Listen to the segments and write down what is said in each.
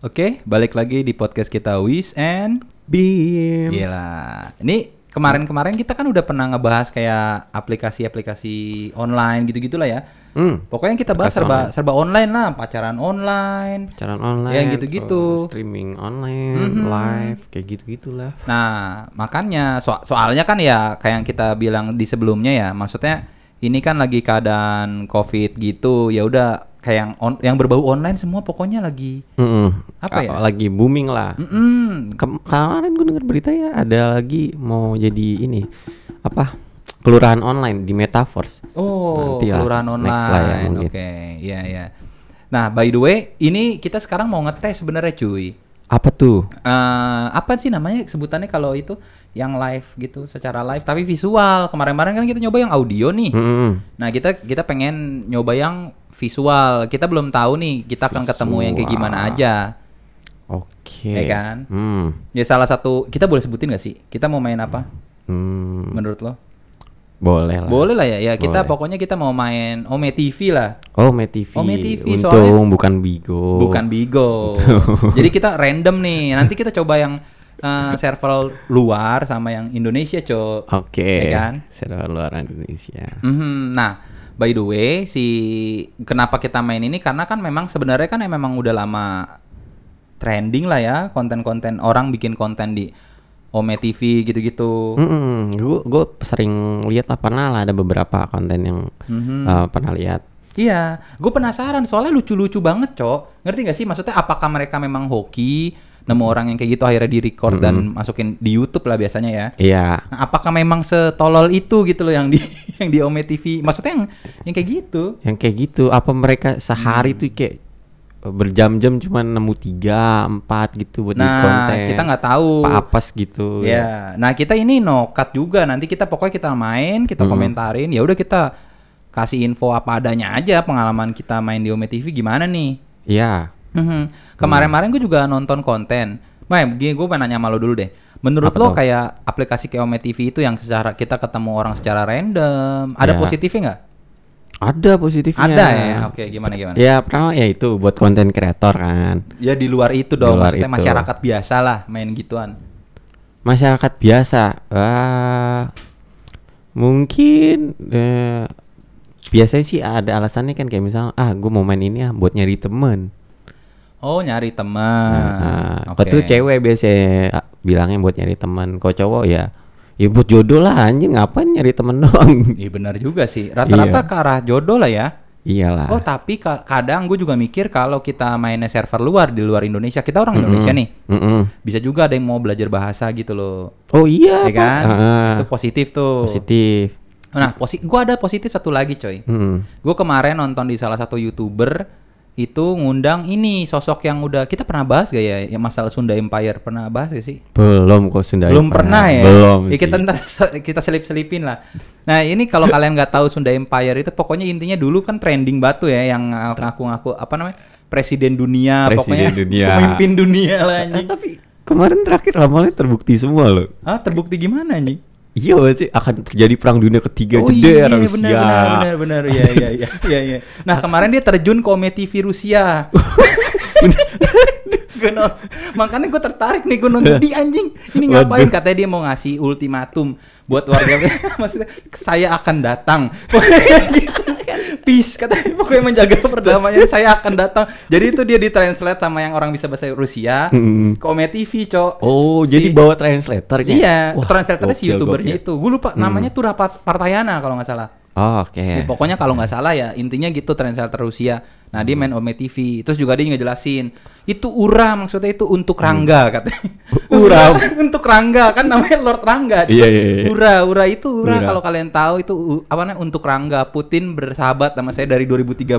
Oke, balik lagi di podcast kita Wis and Beams. Gila. Ini kemarin-kemarin kita kan udah pernah ngebahas kayak aplikasi-aplikasi online gitu-gitu lah ya. Hmm. Pokoknya kita bahas serba online. serba online lah, pacaran online. Pacaran online. Ya, gitu-gitu. streaming online, Mhm. live, kayak gitu-gitulah. Nah, makanya so- soalnya kan ya kayak yang kita bilang di sebelumnya ya, maksudnya ini kan lagi keadaan Covid gitu. Ya udah kayak yang on- yang berbau online semua pokoknya lagi Mm-mm. Apa ya? Lagi booming lah. Mm-mm. Kem- kemarin gue dengar berita ya ada lagi mau jadi ini apa kelurahan online di metaverse. Oh, Nanti lah, kelurahan ya online. mungkin. Oke, iya iya. Nah, by the way, ini kita sekarang mau ngetes sebenarnya cuy. Apa tuh? Eh, apa sih namanya sebutannya kalau itu yang live gitu, secara live tapi visual. Kemarin-kemarin kan kita nyoba yang audio nih. Mm-mm. Nah, kita kita pengen nyoba yang visual. Kita belum tahu nih kita akan ketemu yang kayak gimana Visual. aja. Oke. Ya kan? Hmm. Ya salah satu kita boleh sebutin gak sih? Kita mau main apa Hmm. menurut lo? Boleh lah. Boleh lah ya. Ya kita Boleh. pokoknya kita mau main Ome TV lah. Oh, MeTV. Oh, MeTV, Untung soalnya- bukan Bigo. Bukan Bigo. Jadi kita random nih. Nanti kita coba yang eh, server luar sama yang Indonesia, Cok. Oke. Ya kan? Server luar Indonesia. Mhm. Nah, by the way, si kenapa kita main ini karena kan memang sebenarnya kan memang udah lama trending lah ya konten-konten orang bikin konten di Ome TV gitu-gitu. Gue gue sering lihat lah pernah lah ada beberapa konten yang Mhm. uh, pernah lihat. Iya, gue penasaran soalnya lucu-lucu banget, Cok. Ngerti gak sih? Maksudnya apakah mereka memang hoki nemu orang yang kayak gitu akhirnya di record dan masukin di YouTube lah biasanya ya. Iya. Nah, apakah memang setolol itu gitu loh yang di yang di Ome TV? Maksudnya yang yang kayak gitu? Yang kayak gitu. Apa mereka sehari tuh kayak berjam-jam cuma nemu tiga empat gitu buat di Nah, konten. kita nggak tahu. Apa apes gitu. Ya, nah kita ini no cut juga. Nanti kita pokoknya kita main, kita komentarin. Ya udah kita kasih info apa adanya aja pengalaman kita main di Ome TV gimana nih. Iya. Mhm. Kemarin-kemarin gue juga nonton konten. Mai, gini gue mau nanya sama lo dulu deh. Menurut Apa lo kayak aplikasi kayak Ome TV itu yang secara kita ketemu orang secara random, ada Ya. positifnya nggak? Ada positifnya. Ada ya. Oke, gimana gimana? Ya pertama ya itu buat konten kreator kan. Ya di luar itu dong, luar maksudnya itu. masyarakat biasa lah main gituan. Masyarakat biasa. Ah, mungkin eh, biasanya sih ada alasannya kan kayak misalnya ah gue mau main ini ah buat nyari temen. Oh, nyari teman. Nah. Kalau tuh cewek biasanya ah, bilangnya buat nyari teman. Kalau cowok ya ya buat jodoh lah anjing ngapain nyari temen doang. Iya benar juga sih. Rata-rata Iya. ke arah jodoh lah ya. Iyalah. Oh tapi ka- kadang gue juga mikir kalau kita mainnya server luar di luar Indonesia, kita orang Indonesia nih, Mm-mm. bisa juga ada yang mau belajar bahasa gitu loh, Oh iya, ya kan? Ah, Itu positif tuh. positif. Nah, posi gue ada positif satu lagi coy. Mm. Gue kemarin nonton di salah satu youtuber itu ngundang ini sosok yang udah kita pernah bahas gak ya, yang masalah Sunda Empire pernah bahas gak sih? Belum kok Sunda Belum Empire. pernah ya? Belum. Ya, kita ntar kita selip-selipin lah. Nah ini kalau kalian nggak tahu Sunda Empire itu pokoknya intinya dulu kan trending batu ya yang ngaku-ngaku apa namanya presiden dunia, Presiden pokoknya dunia. pemimpin dunia lah Eh, anjing. tapi kemarin terakhir ramalnya terbukti semua loh. Ah terbukti gimana anjing? Iya sih akan terjadi perang dunia ketiga oh jeder iya Rusia. benar benar benar iya iya iya iya iya. Nah kemarin dia terjun ke TV Rusia. No- makanya gue tertarik nih gue nonton. Di anjing ini ngapain? Waduh. katanya dia mau ngasih ultimatum buat warga. Maksudnya saya akan datang. Gitu. Peace. Katanya pokoknya menjaga perdamaian saya akan datang. Jadi itu dia ditranslate sama yang orang bisa bahasa Rusia. Mm. ke Ome TV cok. Oh, Si- jadi bawa translator kan? iya Wah, translatornya si youtubernya gokil. itu. Gue lupa namanya tuh Rapat Partayana kalau nggak salah. Oh, oke. Ya, pokoknya kalau nggak salah ya intinya gitu translator Rusia. Nah dia main Ome TV. Terus juga dia ngejelasin itu Ura maksudnya itu untuk Rangga katanya. Hmm. Ura. untuk Rangga kan namanya Lord Rangga. Iya, iya, iya. Ura Ura itu Ura, Ura. kalau kalian tahu itu apa namanya untuk Rangga. Putin bersahabat sama saya dari 2013.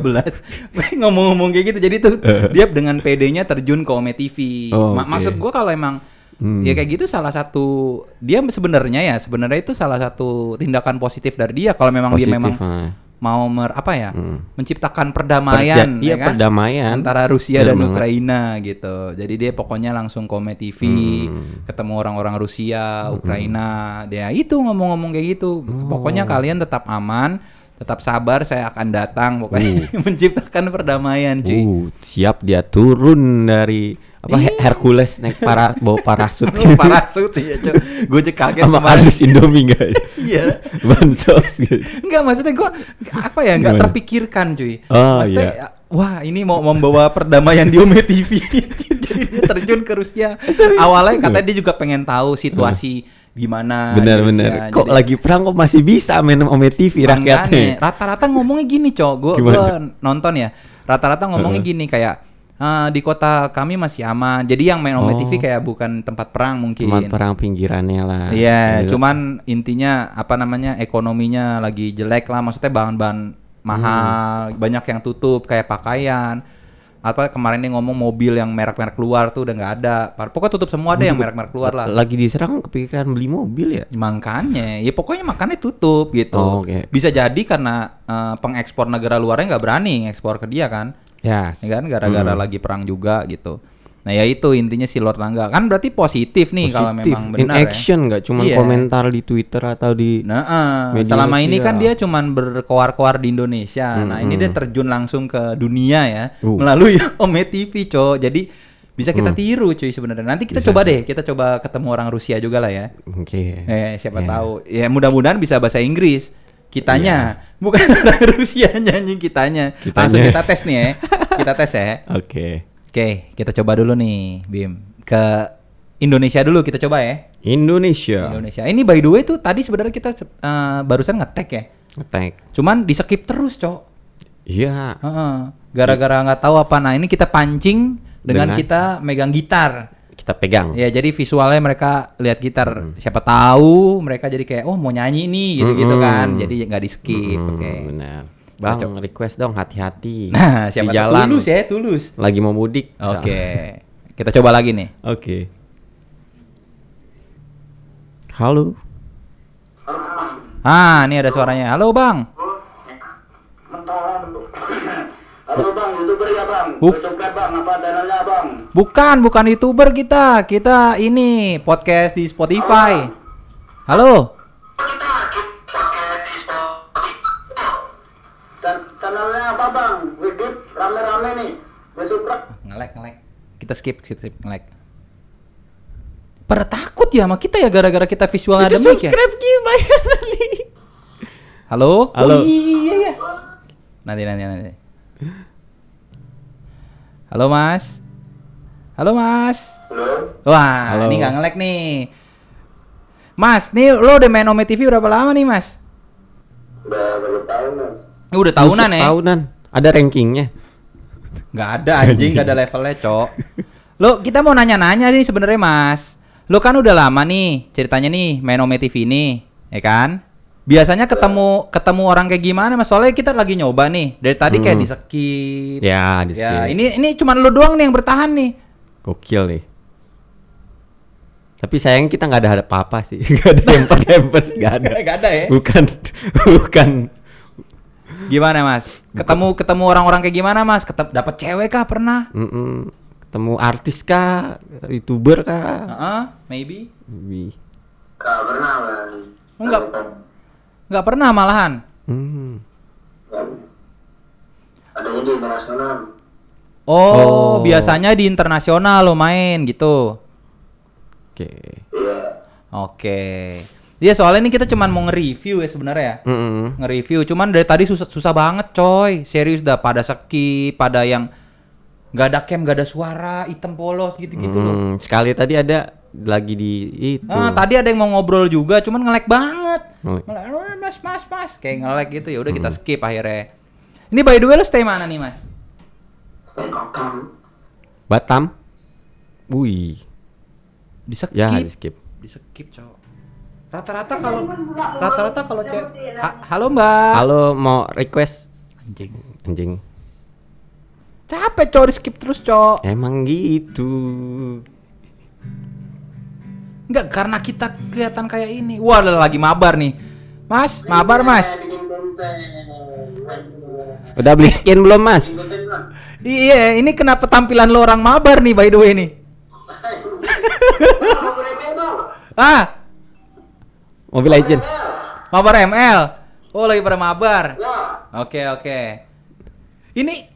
Ngomong-ngomong kayak gitu. Jadi itu dia dengan PD-nya terjun ke Ome TV. Oh, Ma- oke. Maksud gua kalau emang Hmm. Ya kayak gitu salah satu dia sebenarnya ya sebenarnya itu salah satu tindakan positif dari dia kalau memang dia Positif, memang ah. Mau mer, apa ya Hmm. menciptakan perdamaian Perja- iya, ya kan? perdamaian. antara Rusia Bener dan banget. Ukraina gitu jadi dia pokoknya langsung Kome TV Hmm. ketemu orang-orang Rusia Ukraina dia itu ngomong-ngomong kayak gitu Oh. pokoknya kalian tetap aman tetap sabar saya akan datang pokoknya menciptakan perdamaian cuy Uh, siap dia turun dari apa He- Hercules naik para bawa parasut Lu parasut ya, Cok. Gue aja kaget sama kardus Indomie enggak Iya. bansos gitu Enggak maksudnya gue apa ya nggak Gimana? terpikirkan cuy. Oh, Maksudnya, iya. Wah ini mau membawa perdamaian di Ome TV. Jadi dia terjun ke Rusia. Awalnya katanya dia juga pengen tahu situasi gimana. bener-bener kok Jadi- lagi perang kok masih bisa main Ome TV rakyatnya Rata-rata ngomongnya gini, Cok. Gue nonton ya. Rata-rata ngomongnya gini kayak "Eh, di kota kami masih aman. Jadi yang main Ome Oh. TV kayak bukan tempat perang mungkin. cuma perang pinggirannya lah Iya, Gitu. cuman intinya apa namanya ekonominya lagi jelek lah. Maksudnya bahan-bahan mahal, banyak yang tutup kayak pakaian. Apa kemarin dia ngomong mobil yang merek-merek keluar tuh udah nggak ada. Pokoknya tutup semua deh yang merek-merek keluar lah. lagi diserang kepikiran beli mobil ya Makanya, ya pokoknya makannya tutup gitu. Oh, oke. Bisa jadi karena eh, pengekspor negara luarnya nggak berani ngekspor ke dia kan, ya ya kan gara-gara Hmm. lagi perang juga gitu. Nah ya itu intinya si Lord Nangga kan berarti positif nih kalau memang in benar ya. action nggak cuma Iya. komentar di Twitter atau di Nah, eh, Media selama ini kan dia cuman berkoar-koar di Indonesia. Nah, ini Mm-mm. dia terjun langsung ke dunia ya Uh. melalui Ome TV, Co. Jadi bisa kita Hmm. tiru cuy sebenarnya. Nanti kita Bisa, coba deh, kita coba ketemu orang Rusia juga lah ya. oke Eh, siapa Ya. tahu. Ya mudah-mudahan bisa bahasa Inggris. Kitanya, bukan orang Rusia nyanyi kitanya. Iya. Kitanya. Langsung kita tes nih ya. Kita tes ya. oke Oke, kita coba dulu nih, Bim. Ke Indonesia dulu kita coba ya. Indonesia Indonesia. Ini by the way tuh tadi sebenarnya kita eh, barusan ngetek ya. attack Cuman di skip terus, Cok. iya Heeh. Gara-gara nggak tahu apa. Nah, ini kita pancing dengan, Dengan? kita megang gitar. Kita pegang Ya, jadi visualnya mereka lihat gitar. Siapa tahu mereka jadi kayak, "Oh, mau nyanyi nih." gitu-gitu Mm-mm. kan. Jadi nggak di skip. Hmm, Oke. benar bang Cocok. request dong hati-hati Nah, siapa di jalan tulus ya, tulus. lagi mau mudik Oke. Kita coba lagi nih. oke halo Ah, ini ada suaranya. Halo, Bang. Halo bang, youtuber ya bang? Buk- Subscribe bang, apa channelnya bang? Bukan, bukan YouTuber kita. Kita ini podcast di Spotify. Halo. Dan channelnya apa bang? Widit rame-rame nih. Subscribe. Ngelek, ngelek. Kita skip, skip, skip, ngelek. Pada takut ya sama kita ya gara-gara kita visual ada mic ya. gimana nih Halo? Oh, Halo. iya, iya. Nanti, nanti, nanti. Halo, Mas. Halo, Mas. Halo. Wah, Halo. ini nggak ngelek nih. Mas, nih lo udah main Ome TV berapa lama nih, Mas? Udah berapa tahun bang? Eh, Udah tahunan ya? tahunan ada rankingnya Nggak ada anjing, nggak ada levelnya, Cok. Lo kita mau nanya-nanya nih sebenarnya, Mas. Lo kan udah lama nih ceritanya nih main Ome TV ini, ya kan? Biasanya ketemu ketemu orang kayak gimana, Mas? Soalnya kita lagi nyoba nih. Dari tadi kayak Hmm. di skip. ya di Ya, ini ini cuman lo doang nih yang bertahan nih. gokil nih tapi sayang kita nggak ada apa-apa sih nggak ada tempat tempat nggak ada Nggak ada ya? bukan bukan Gimana, Mas? Ketemu ketemu orang-orang kayak gimana, Mas? Ketep dapat cewek kah pernah? Mm-mm. ketemu artis kah youtuber kah Heeh, maybe. Wih. Gak pernah bang. Enggak. Nggak pernah malahan. Hmm. Adanya di internasional. Oh, Oh. biasanya di internasional lo main gitu. oke Iya. Oke. Iya soalnya ini kita cuman mau nge-review ya sebenarnya ya. Mm-mm. Nge-review cuman dari tadi susah susah banget coy. Serius dah pada skip, pada yang nggak ada cam, nggak ada suara, hitam polos gitu-gitu loh. Hmm, sekali tadi ada lagi di itu Ah, tadi ada yang mau ngobrol juga, cuman ngelek banget. Ngelek. Ngelek, "Oh, mas, mas, mas, kayak ngelek gitu ya. Udah kita skip akhirnya. Ini by the way lo stay mana nih mas? Stay Batam. Batam wih Di skip. ya di skip Di skip cowok. Rata-rata kalau rata-rata kalau cewek. Ha- halo mbak. halo mau request Anjing. anjing Capek cowok di skip terus cowok. emang gitu Enggak karena kita kelihatan kayak ini. Wah lagi mabar nih. Mas, mabar mas. Udah beli skin belum mas. Iya, ini kenapa tampilan lo orang mabar nih by the way nih? Ah, Mobile Legend mabar ML. Oh lagi pada mabar. Ya. Oke oke. Ini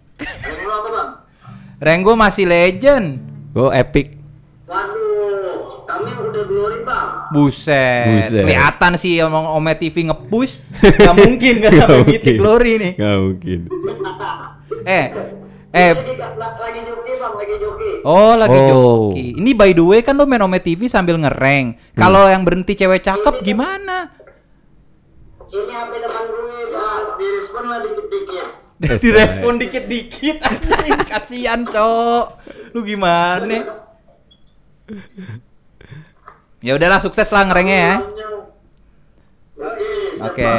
rank gue masih legend. Go Epic. Waduh, kami udah glory bang. Buset. Buset. Kelihatan sih omong Ome TV nge-push. Gak mungkin kan Nggak. Mythic Glory nih. Gak mungkin. Eh, eh, Lagi, lagi joki bang, lagi joki. oh lagi Oh. joki. Ini by the way kan lo main Ome TV sambil ngereng. Kalau yang berhenti cewek cakep gimana? Ini HP teman gue bang, direspon lah dikit-dikit. Direspon dikit-dikit kasihan, Cok. Lu gimana? Ya udahlah sukses lah ngerengnya ya. Oke.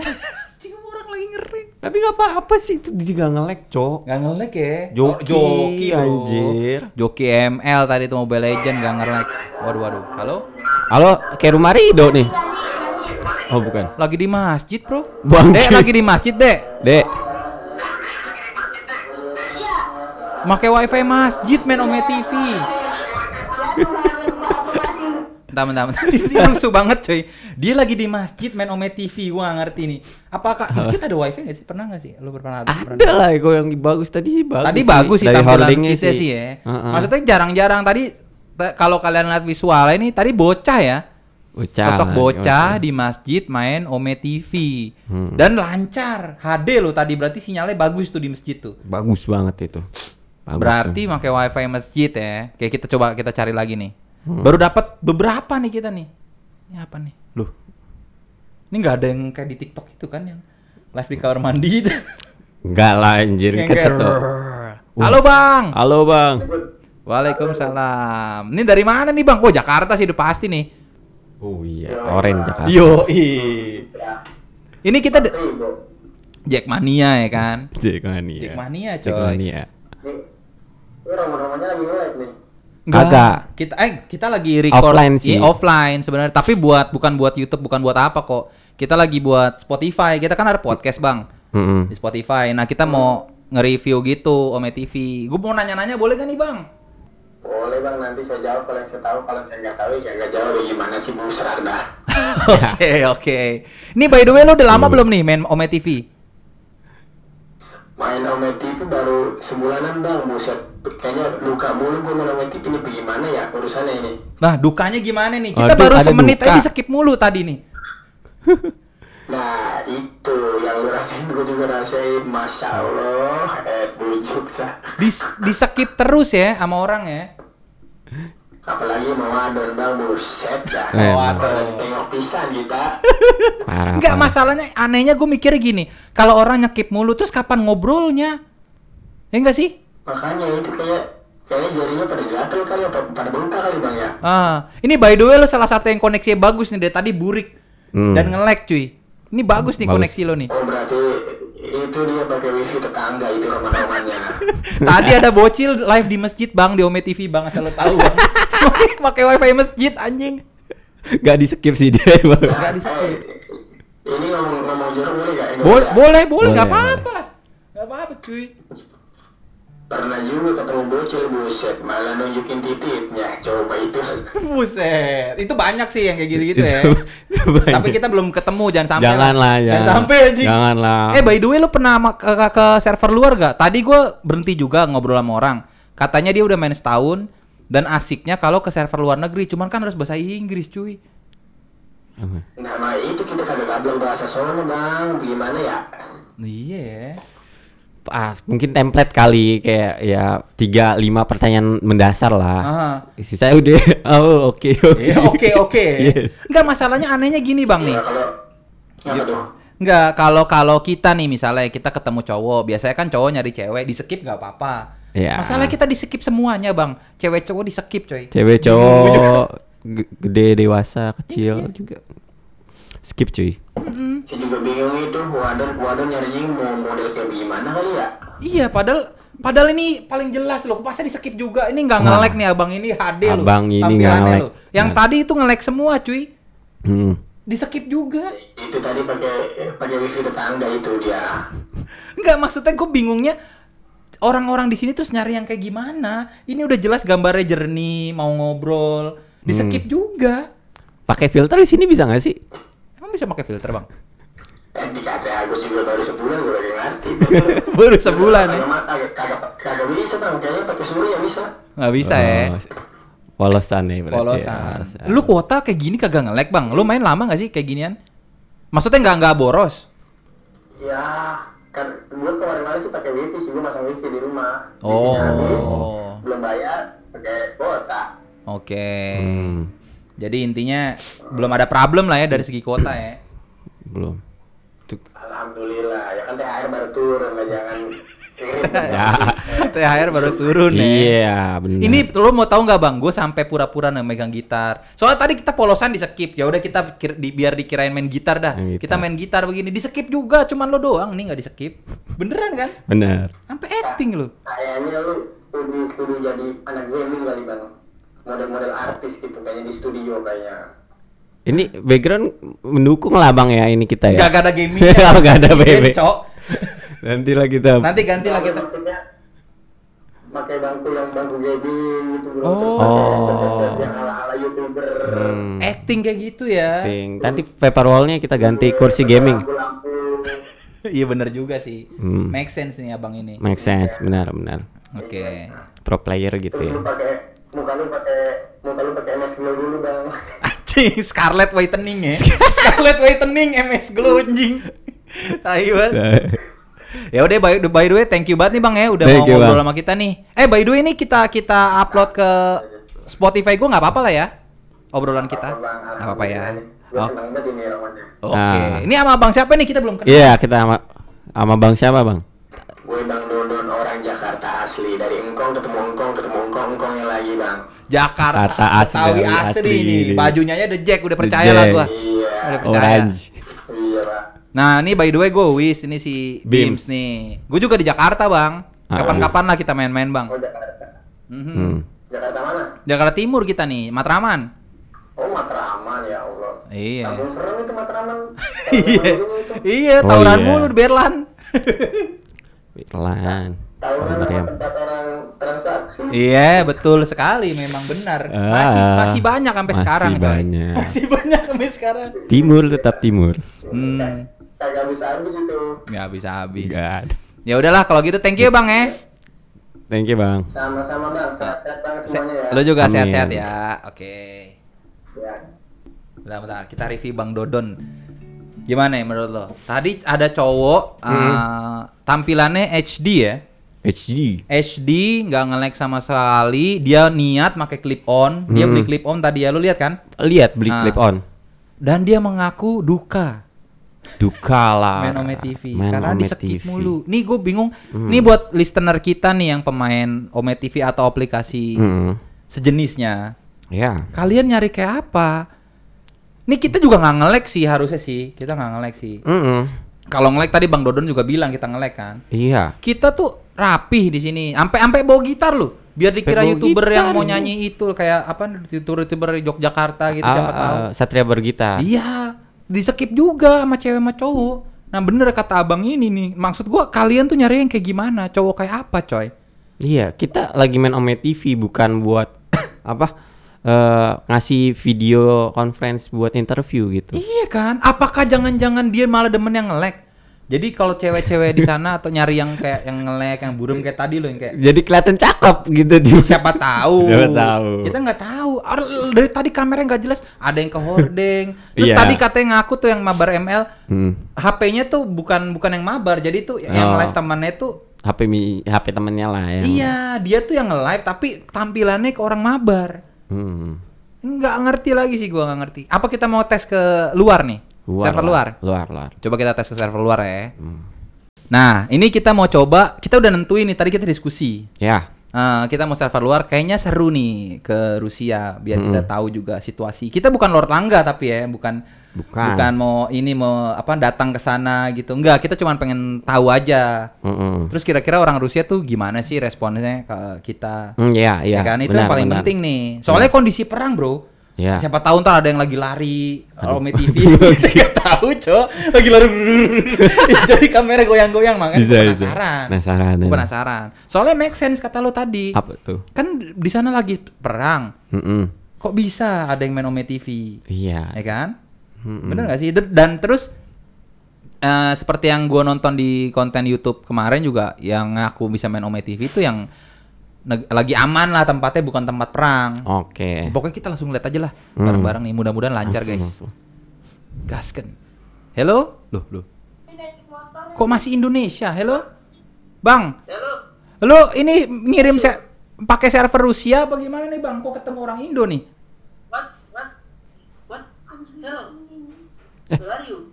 Anjing orang lagi ngereng. Tapi gak apa-apa sih itu dia gak nge-lag, Cok. Gak nge-lag ya? Joki, Oh, bro. anjir. Joki ML tadi tuh Mobile Legend gak nge-lag. Waduh waduh. Halo? Halo, kayak rumah Rido nih. Oh, bukan. Lagi di masjid, Bro. Bang, Dek lagi di masjid, Dek. Dek. Make wifi masjid main Ome TV. Bentar, bentar, bentar. Ini rusuh banget coy. Dia lagi di masjid main Ome TV. Gua gak ngerti nih. Apakah masjid ada wifi gak sih? Pernah gak sih? Lu pernah ada? pernah Ada lah kok yang bagus tadi bagus. Tadi bagus sih Dari tampilan holdingnya kita sih, ya. Heeh. Maksudnya jarang-jarang tadi kalau kalian lihat visualnya ini tadi bocah ya. Bocah Sosok bocah bocah. di masjid main Ome TV. Hmm. Dan lancar. HD lo tadi berarti sinyalnya bagus tuh di masjid tuh. bagus banget itu. Bagus berarti tuh. pakai wifi masjid ya. Kayak kita coba kita cari lagi nih. Hmm. Baru dapat beberapa nih kita nih. Ini apa nih? Loh. Ini nggak ada yang kayak di TikTok itu kan yang live di kamar mandi itu. enggak lah anjir yang kan kayak satu. Halo Bang. Halo, Bang. Waalaikumsalam. Ini dari mana nih Bang? Oh Jakarta sih udah pasti nih. Oh iya, Orange Jakarta. Yo Ini kita de- Nih, bro. Jackmania ya kan? Jackmania. Jackmania, coy. Jackmania. Nih, ini roman-romannya lagi nge-live nih. Kagak. Kita eh kita lagi record Offline sih. Iya, offline sebenarnya, tapi buat bukan buat YouTube, bukan buat apa kok. Kita lagi buat Spotify. Kita kan ada podcast, Bang. Mm-mm. Di Spotify. Nah, kita mau nge-review gitu Ome TV. Gue mau nanya-nanya boleh gak nih, Bang? Boleh bang, nanti saya jawab kalau yang saya tahu. Kalau saya nggak tahu, ya saya nggak jawab. Ya gimana sih bang dah. Oke, oke. Ini by the way lo udah lama belum nih main Ome TV? Main Ome TV baru sebulanan bang, buset. Kayaknya luka mulu gue Ome TV ini bagaimana ya urusannya ini. Nah, dukanya gimana nih? Kita Aduh, baru semenit duka. aja skip mulu tadi nih. Nah itu yang lu rasain gue juga rasain, masya Allah, eh bujuk sah. Di, di skip terus ya sama orang ya. Apalagi mau adon bang, buset dah. Mau adon. Ditengok pisan kita. Enggak masalahnya anehnya gue mikir gini, kalau orang nyekip mulu terus kapan ngobrolnya? Ya enggak sih? Makanya itu kayak kayaknya jarinya pada gatel kali, apa pada bengkak kali bang ya. Ah, ini by the way lo salah satu yang koneksi bagus nih dari tadi burik Hmm. dan nge-lag cuy. Ini bagus nih Bagus. koneksi lo nih. Oh berarti itu dia pakai wifi tetangga itu roman-romannya. Tadi ada bocil live di masjid bang di Ome TV bang asal lo tahu bang. Pakai wifi masjid anjing. Gak di skip sih dia emang. Nggak di Eh, ini ngomong ngomong jorok boleh gak? Nggak Boleh, boleh. nggak Boleh, apa-apa lah. Nggak apa-apa cuy. Pernah juga ketemu bocil buset, malah nunjukin titiknya. Coba itu. Buset, itu banyak sih yang kayak gitu-gitu ya. Tapi kita belum ketemu, jangan sampai. Janganlah, Jangan jangan. sampai anjing. Janganlah. Eh by the way lu pernah ke, ke, ke server luar gak? Tadi gue berhenti juga ngobrol sama orang. Katanya dia udah main setahun dan asiknya kalau ke server luar negeri, cuman kan harus bahasa Inggris cuy. Nama itu kita kagak gablok bahasa sono bang. Gimana ya? Iya. ya. Ah, mungkin template kali kayak ya tiga lima pertanyaan mendasar lah. Ah. Sisanya udah oh oke oke. Iya oke oke. Iya. Enggak masalahnya anehnya gini bang nih. Ya tuh? Enggak kalau kalau kita nih misalnya kita ketemu cowok, biasanya kan cowok nyari cewek di skip nggak apa-apa. Iya. Masalahnya kita di skip semuanya bang. Cewek cowok di skip coy. Cewek cowok ge- gede dewasa kecil juga. Skip cuy. Saya juga bingung itu. Wadon wadon nyarinya mau model kayak gimana kali ya? Iya, padahal padahal ini paling jelas loh. Pasti di skip juga. Ini nggak Nah. nge-lag nih abang ini HD loh. Abang ini nggak loh. Yang Nah. tadi itu nge-lag semua cuy. Hmm. Di skip juga. Itu tadi pakai pakai wifi tetangga itu dia. Enggak maksudnya gue bingungnya orang-orang di sini terus nyari yang kayak gimana? Ini udah jelas gambarnya jernih, mau ngobrol, di Hmm. skip juga. Pakai filter di sini bisa nggak sih? Bisa pakai filter bang? Eh aku juga baru sebulan gue lagi ngerti. Baru sebulan, ya? Kagak kagak kagak kagak bisa bang, kayaknya pakai surya bisa. Nggak bisa ya. Oh, Polosan nih berarti. ya, Polosan. polosan. Lu kuota kayak gini kagak nge-lag bang? Lu main lama gak sih kayak ginian? Maksudnya nggak nggak boros? Ya kan gue kemarin-kemarin sih pakai wifi sih gue masang wifi di rumah. Oh. Habis, belum bayar, pakai kuota. Oke. Hmm, Jadi intinya belum ada problem lah ya dari segi kuota ya. belum. Alhamdulillah, ya kan THR baru turun lah jangan. Ya. THR baru turun ya. Iya, benar. Ini lo mau tahu nggak bang? Gue sampai pura-pura nih megang gitar. Soalnya tadi kita polosan di skip. Ya udah kita kir- di, biar dikirain main gitar dah. Main gitar. Kita main gitar begini di skip juga. Cuman lo doang nih nggak di skip. Beneran kan? benar. Sampai acting lo. Kayaknya lu kudu kudu jadi anak gaming kali bang. Model-model artis gitu kayaknya di studio kayaknya. Ini background mendukung lah bang ya ini kita ya. Gak ada gaming. Oh, nggak ada BB. Cok. Nanti lah kita. Nanti ganti lah kita. Maksudnya pakai bangku yang bangku gaming gitu bro. Oh. Terus pakai headset-headset yang ala-ala youtuber. Hmm, Acting kayak gitu ya. ting. Nanti paper wallnya kita ganti kursi gaming. Iya bener juga sih. Hmm. Make sense nih abang ini. Make sense, benar benar. Oke. Pro player gitu Terus ya. pakai muka lu pakai muka lu pakai MS Glow dulu bang. Anjing, Scarlet Whitening ya. Scarlet Whitening MS Glow anjing. Tai banget. Ya udah by, by the way thank you banget nih Bang ya udah Thank mau you, ngobrol Bang. sama kita nih. Eh by the way ini kita kita upload ke Spotify gua nggak apa-apa lah ya. Obrolan kita. Nggak apa-apa ya. Gue Oh. Oke. Ah. Ini sama Bang siapa nih kita belum kenal. Iya, kita sama sama Bang siapa, Bang? Gue Bang Dodon orang Jakarta asli dari Engkong ketemu Engkong ketemu Engkong Engkongnya lagi bang. Jakarta, Jakarta asli, Betawi asli, asli, ini. Bajunya aja The Jack udah The percaya lah gua. Iya. Udah percaya. Orange. Iya pak. Nah, ini by the way gue Wis, ini si Bims, Bims. nih. Gue juga di Jakarta, Bang. Ah. Kapan-kapan lah kita main-main, Bang. Oh Jakarta. Mhm. Hmm. Jakarta mana? Jakarta Timur kita nih, Matraman. Oh Matraman ya Allah. Iya. Kampung serem itu Matraman. Iya. Iya, Oh, tawuran iya. mulu di Berlan. Bentar sama ya. tempat orang transaksi. iya, betul sekali memang benar. Ah, Masih masih banyak sampai masih sekarang, coy. banyak. Masih banyak sampai sekarang. Timur tetap timur. Hmm, Kagak bisa habis itu. nggak bisa habis. God. Ya udahlah kalau gitu thank you, Bang ya. Thank you, Bang. Sama-sama bang. Sehat-sehat bang semuanya ya. Lo juga sehat-sehat ya. Oke. Ya. Bentar-bentar, kita review Bang Dodon. Gimana ya menurut lo? Tadi ada cowok eh, tampilannya HD ya. HD. HD nggak nge-lag sama sekali. Dia niat pakai clip on. Dia Hmm. beli clip on tadi ya lu lihat kan? Lihat beli Nah. clip on. Dan dia mengaku duka Duka lah. main Ome TV Main karena Ome di skip TV. mulu. Nih gue bingung. Hmm. Nih buat listener kita nih yang pemain Ome TV atau aplikasi Hmm. sejenisnya. Ya. Kalian nyari kayak apa? Nih kita juga nggak nge-lag sih harusnya sih. Kita nggak nge-lag sih. Mm-mm. Kalau nge-lag tadi Bang Dodon juga bilang kita nge-lag kan. Iya. Kita tuh rapih di sini. Sampai sampai bawa gitar loh. Biar dikira bawa YouTuber yang gitar mau ini. nyanyi itu kayak apa YouTuber-YouTuber Yogyakarta gitu siapa Ah, tahu. ah, Satria bergitar. Iya, di skip juga sama cewek sama cowok. Nah bener kata abang ini nih, maksud gua kalian tuh nyari yang kayak gimana, cowok kayak apa coy? Iya, kita lagi main Ome TV bukan buat apa? Eh ngasih video conference buat interview gitu. Iya kan? Apakah jangan-jangan dia malah demen yang nge-lag? Jadi kalau cewek-cewek di sana atau nyari yang kayak yang nge-lag, yang burem kayak tadi loh yang kayak Jadi kelihatan cakep gitu di siapa tahu. Siapa tahu. Kita nggak tahu. Ar- Dari tadi kameranya nggak jelas. Ada yang ke hordeng. Terus Iya. tadi katanya ngaku tuh yang mabar ML, Hmm. HP-nya tuh bukan bukan yang mabar. Jadi tuh yang Oh. live temannya tuh HP mi HP temennya lah yang. Iya, dia tuh yang nge-live tapi tampilannya ke orang mabar. Hmm. Nggak ngerti lagi sih gua nggak ngerti. Apa kita mau tes ke luar nih? server lah. luar. Luar, luar. Coba kita tes ke server luar ya. Hmm. Nah, ini kita mau coba, kita udah nentuin nih tadi kita diskusi. Ya. Eh, kita mau server luar kayaknya seru nih ke Rusia biar kita Mm-mm. tahu juga situasi. Kita bukan Lord Langga tapi ya, bukan Bukan. mau ini mau apa datang ke sana gitu. Enggak, kita cuma pengen tahu aja. Mm-mm. Terus kira-kira orang Rusia tuh gimana sih responnya ke kita? Iya, iya. Ya kan itu Benar, yang paling benar. penting nih. Soalnya kondisi perang, Bro. Ya. Siapa tahu ntar ada yang lagi lari Aduh. Ome TV. Kita tahu, Cok. Lagi lari. Jadi kamera goyang-goyang makanya Bisa, gua bisa. penasaran. Penasaran, ya. penasaran. Soalnya make sense kata lo tadi. Apa tuh? Kan di sana lagi perang. Mm-mm. Kok bisa ada yang main Ome TV? Iya. Ya kan? Mm-mm. Bener gak sih? Dan- Dan terus eh, seperti yang gua nonton di konten YouTube kemarin juga yang ngaku bisa main Ome TV itu yang lagi aman lah tempatnya bukan tempat perang. Oke. Pokoknya kita langsung lihat aja lah Hmm. bareng-bareng nih. Mudah-mudahan lancar Langsung, guys. langsung. Gasken. Hello? Loh, loh. Kok masih Indonesia? Hello? Bang. Halo. ini ngirim se pakai server Rusia apa gimana nih, Bang? Kok ketemu orang Indo nih? What? What? What? Hello. Where are you?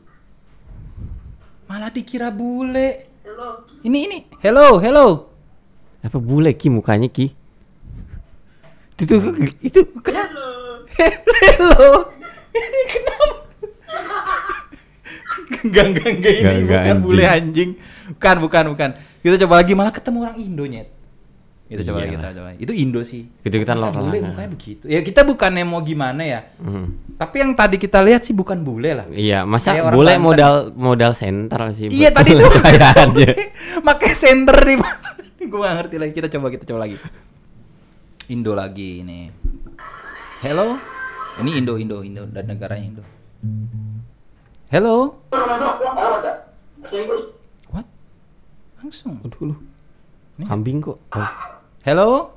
Malah dikira bule. Hello. Ini ini. Hello, hello. Apa bule Ki mukanya Ki? Itu itu Hello. Hello. Ini kenapa? Enggak, enggak, enggak ini bukan anjing. bule anjing. Bukan, bukan, bukan. Kita coba lagi malah ketemu orang Indo Kita coba lagi, kita coba lagi. Itu Indo sih. Gitu-gituan Masa lo bule mukanya begitu. Ya kita bukannya mau gimana ya. Hmm. Tapi yang tadi kita lihat sih bukan bule lah. Iya, masa Kayak bule modal modal center sih. Iya tadi tuh kekayaannya. Pakai center nih. Gue gak ngerti lagi. Kita coba kita coba lagi. Indo lagi ini. Hello. Ini Indo Indo Indo dan negaranya Indo. Hello. What? Langsung. Aduh lu. Kambing kok. Oh. Hello.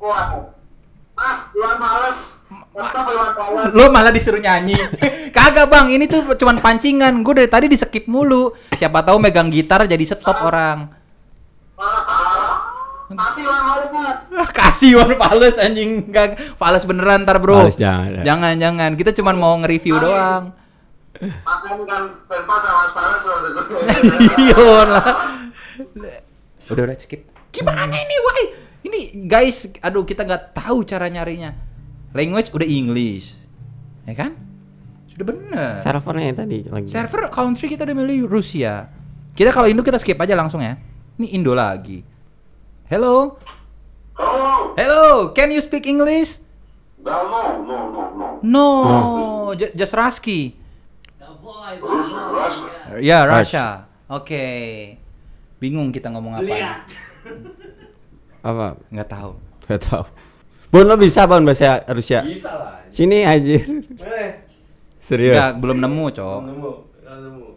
Mas, Iwan males. Tetap Iwan males. Lo malah disuruh nyanyi. Kagak bang, ini tuh cuman pancingan. Gue dari tadi di skip mulu. Siapa tahu megang gitar jadi stop orang. Masih Iwan males mas. Kasih Wan Fales anjing enggak Fales beneran ntar bro. Fales jangan, ya. jangan jangan. Kita cuman mau nge-review doang. Makan kan penpas sama Mas Panas maksud gue. Iya lah. Udah udah skip. Gimana ini why? Ini guys, aduh kita nggak tahu cara nyarinya. Language udah English. Ya kan? Sudah bener. Servernya yang tadi lagi. Server country kita udah milih Rusia. Kita kalau Indo kita skip aja langsung ya. Ini Indo lagi. Hello. Oh, Hello, can you speak English? no, no, no, no, no. No, ju- just Rusia. Ya, Russia. Oke. Bingung kita ngomong apa. Lihat. Apa? Nggak tahu. Gak tahu. Bon lo bisa Bon bahasa Rusia? Bisa lah. Sini aja. Boleh. Serius. Nggak, belum nemu, Cok. Nemu. Nggak nemu.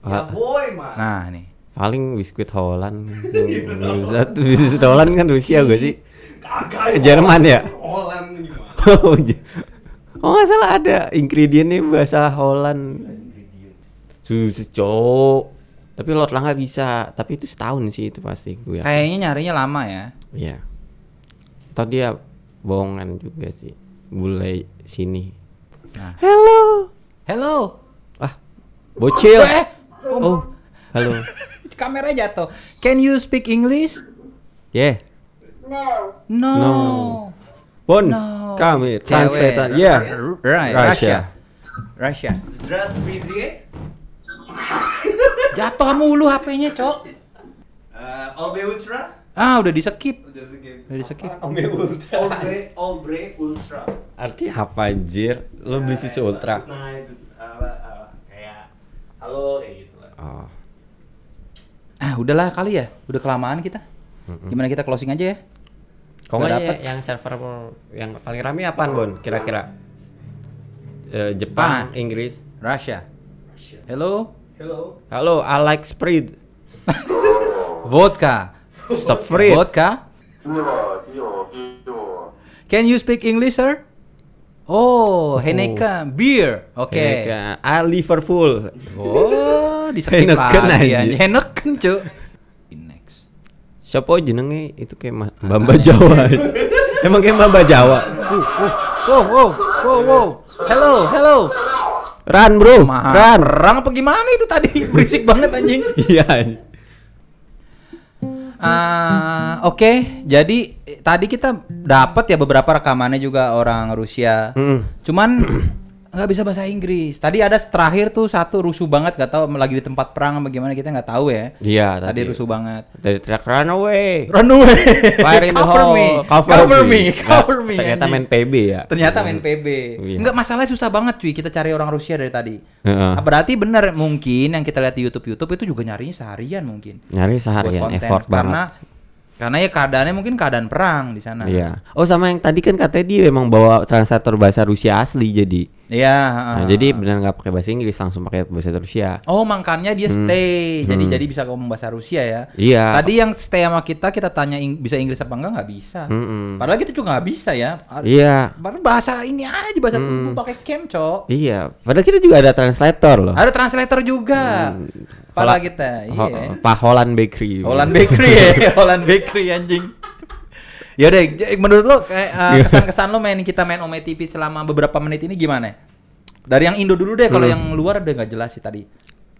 Ya Ah, boy mah. Nah, nih. paling biskuit Holland. Satu biskuit Holland kan Rusia gue sih. Kagak. Jerman ya? Holland gimana? Oh, j- oh nggak salah ada ingredientnya bahasa Holland. Susu cok. Tapi Lord Langga bisa. Tapi itu setahun sih itu pasti gue. yakin. Kayaknya nyarinya lama ya. Iya. Atau dia bohongan juga sih. Bule sini. Nah. Hello. Hello. Ah, bocil. Eh, Oh, halo. kamera jatuh. Can you speak English? Yeah. No. No. Bones, No. come here. Cewek. Translator. Yeah. Right, Russia. Russia. Russia. Jatuh mulu HP-nya, Cok. Eh, Olbe Ultra. Ah, udah di skip. Udah begini. Udah di skip. Olbe Ultra. Olbe Olbre Ultra. Arti apa anjir? Lo beli susu ultra. Nah itu apa, apa, kayak halo kayak gitu lah. Oh. Ah, udahlah kali ya. Udah kelamaan kita. Gimana kita closing aja ya? Kok dapet. ya, yang server yang paling rame apaan, Bon? Kira-kira? Eh, Jepang, Ah. Inggris. Russia. Hello. Hello. Halo, I like Sprite. Vodka. Stop Sprite. Vodka. Can you speak English, sir? Oh, Heineken beer. Oke. Oke. I Liverpool. Oh, di skip Heineken lagi aja. anjing. Heineken, Cuk. Next. Siapa jenenge itu kayak Ma- Bamba Jawa. Emang kayak Bamba Jawa. Wow, wow, wow, wow. Hello, hello. Ran, Bro. Mah, Ran. perang apa gimana itu tadi? Berisik banget anjing. Iya. anjing. Ah, oke. Jadi eh, tadi kita dapat ya beberapa rekamannya juga orang Rusia. Mm. Cuman nggak bisa bahasa Inggris. Tadi ada terakhir tuh satu rusuh banget, gak tahu lagi di tempat perang apa gimana kita nggak tahu ya. Iya, Tadi tadi. rusuh banget. Dari track Runaway. Run away. Fire in the cover hole. me. Cover, Cover me. Nggak, Cover me. Ternyata main PB ya. Ternyata main PB. Iya. Enggak masalahnya susah banget cuy kita cari orang Rusia dari tadi. Ah, Berarti bener mungkin yang kita lihat di YouTube YouTube itu juga nyarinya seharian mungkin. Nyari Buat seharian konten. effort Karena banget. Karena ya keadaannya mungkin keadaan perang di sana. Iya. Oh sama yang tadi kan katanya dia memang bawa translator bahasa Rusia asli jadi. Iya. Nah, jadi benar nggak pakai bahasa Inggris langsung pakai bahasa Rusia. Oh, makanya dia stay. Jadi jadi bisa ngomong bahasa Rusia ya. Hmm. Iya. Tadi yang stay sama kita kita tanya ing- bisa Inggris apa enggak nggak bisa. Mm-mm. Padahal kita juga nggak bisa ya. Iya. Baru bahasa ini aja bahasa tubuh pakai cam, Cok. Iya. Padahal kita juga ada translator loh. Ada translator juga. Padahal Hola- kita, iya. Pak Holland Bakery. Holland Bakery ya, Holland Bakery anjing. Ya udah, j- menurut lo kayak uh, kesan-kesan lo main kita main Ome TV selama beberapa menit ini gimana? Dari yang Indo dulu deh, kalau Hmm. yang luar udah nggak jelas sih tadi.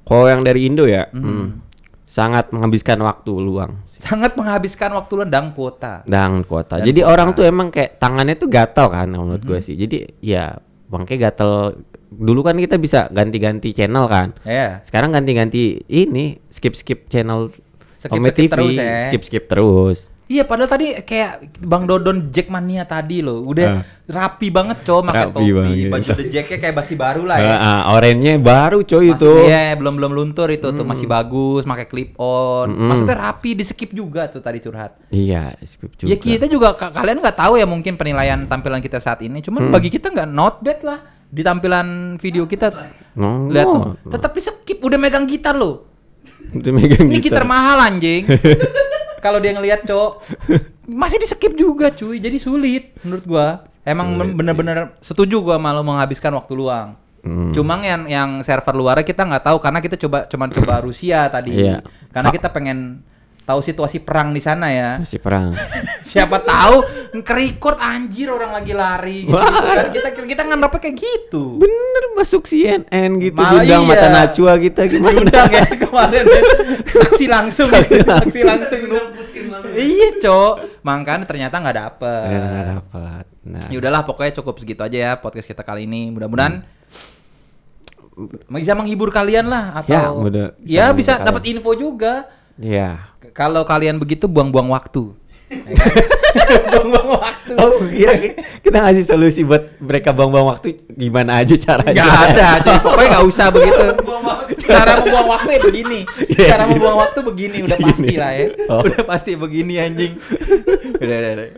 Kalau yang dari Indo ya, hmm, sangat menghabiskan waktu luang Sangat menghabiskan waktu lo dan kuota. dan kuota. Dan Jadi kuota. orang tuh emang kayak tangannya tuh gatal kan menurut Hmm. gue sih. Jadi ya bangke gatal. Dulu kan kita bisa ganti-ganti channel kan. Ya. Sekarang ganti-ganti ini skip-skip channel Skip-skip Ome TV, terus ya. skip-skip terus. Iya, padahal tadi kayak Bang Dodon Jackmania tadi loh, udah Ah. rapi banget cow, pakai topi, banget. baju the jacknya kayak basi baru lah ya. Ah, oranye baru coy Masih- itu. Iya, belum belum luntur itu tuh masih bagus, pakai clip on. Mm-mm. Maksudnya rapi, di skip juga tuh tadi curhat. Iya, skip juga. Ya kita juga ka- kalian nggak tahu ya mungkin penilaian tampilan kita saat ini. Cuman Hmm. bagi kita nggak not bad lah di tampilan video kita. No, Lihat no. tuh, tetap di skip udah megang gitar loh. Udah megang Ini gitar gitar. mahal anjing. Kalau dia ngelihat, Cok, masih di skip juga, cuy. Jadi sulit menurut gua. Emang bener-bener setuju gua malu menghabiskan waktu luang. Hmm. Cuma yang yang server luarnya kita nggak tahu karena kita coba cuman coba Rusia tadi. Iya. Karena Ka- kita pengen tahu situasi perang di sana ya. Masih perang. Siapa tahu nge-record anjir orang lagi lari gitu. kan. Kita kita nganggapnya kayak gitu. Bener masuk CNN gitu Malah diundang iya. mata Najwa kita gimana? Diundang ya kemarin ya. Saksi langsung Saksi gitu. langsung. Saksi langsung Iya, Cok. Makanya ternyata nggak dapet. Ternyata nggak dapat. Nah, Ya udahlah pokoknya cukup segitu aja ya podcast kita kali ini. Mudah-mudahan bisa menghibur kalian lah atau Ya, mudah- bisa ya bisa dapat info juga. Iya. Kalau kalian begitu buang-buang waktu. Buang-buang waktu. Oh, kira kita ngasih solusi buat mereka buang-buang waktu gimana aja caranya. Gak ada, cuy. pokoknya gak usah begitu. Cara membuang waktu ya begini. Iya, Cara iya. membuang waktu begini, udah pasti lah ya. Oh. Udah pasti begini anjing. udah, udah, udah.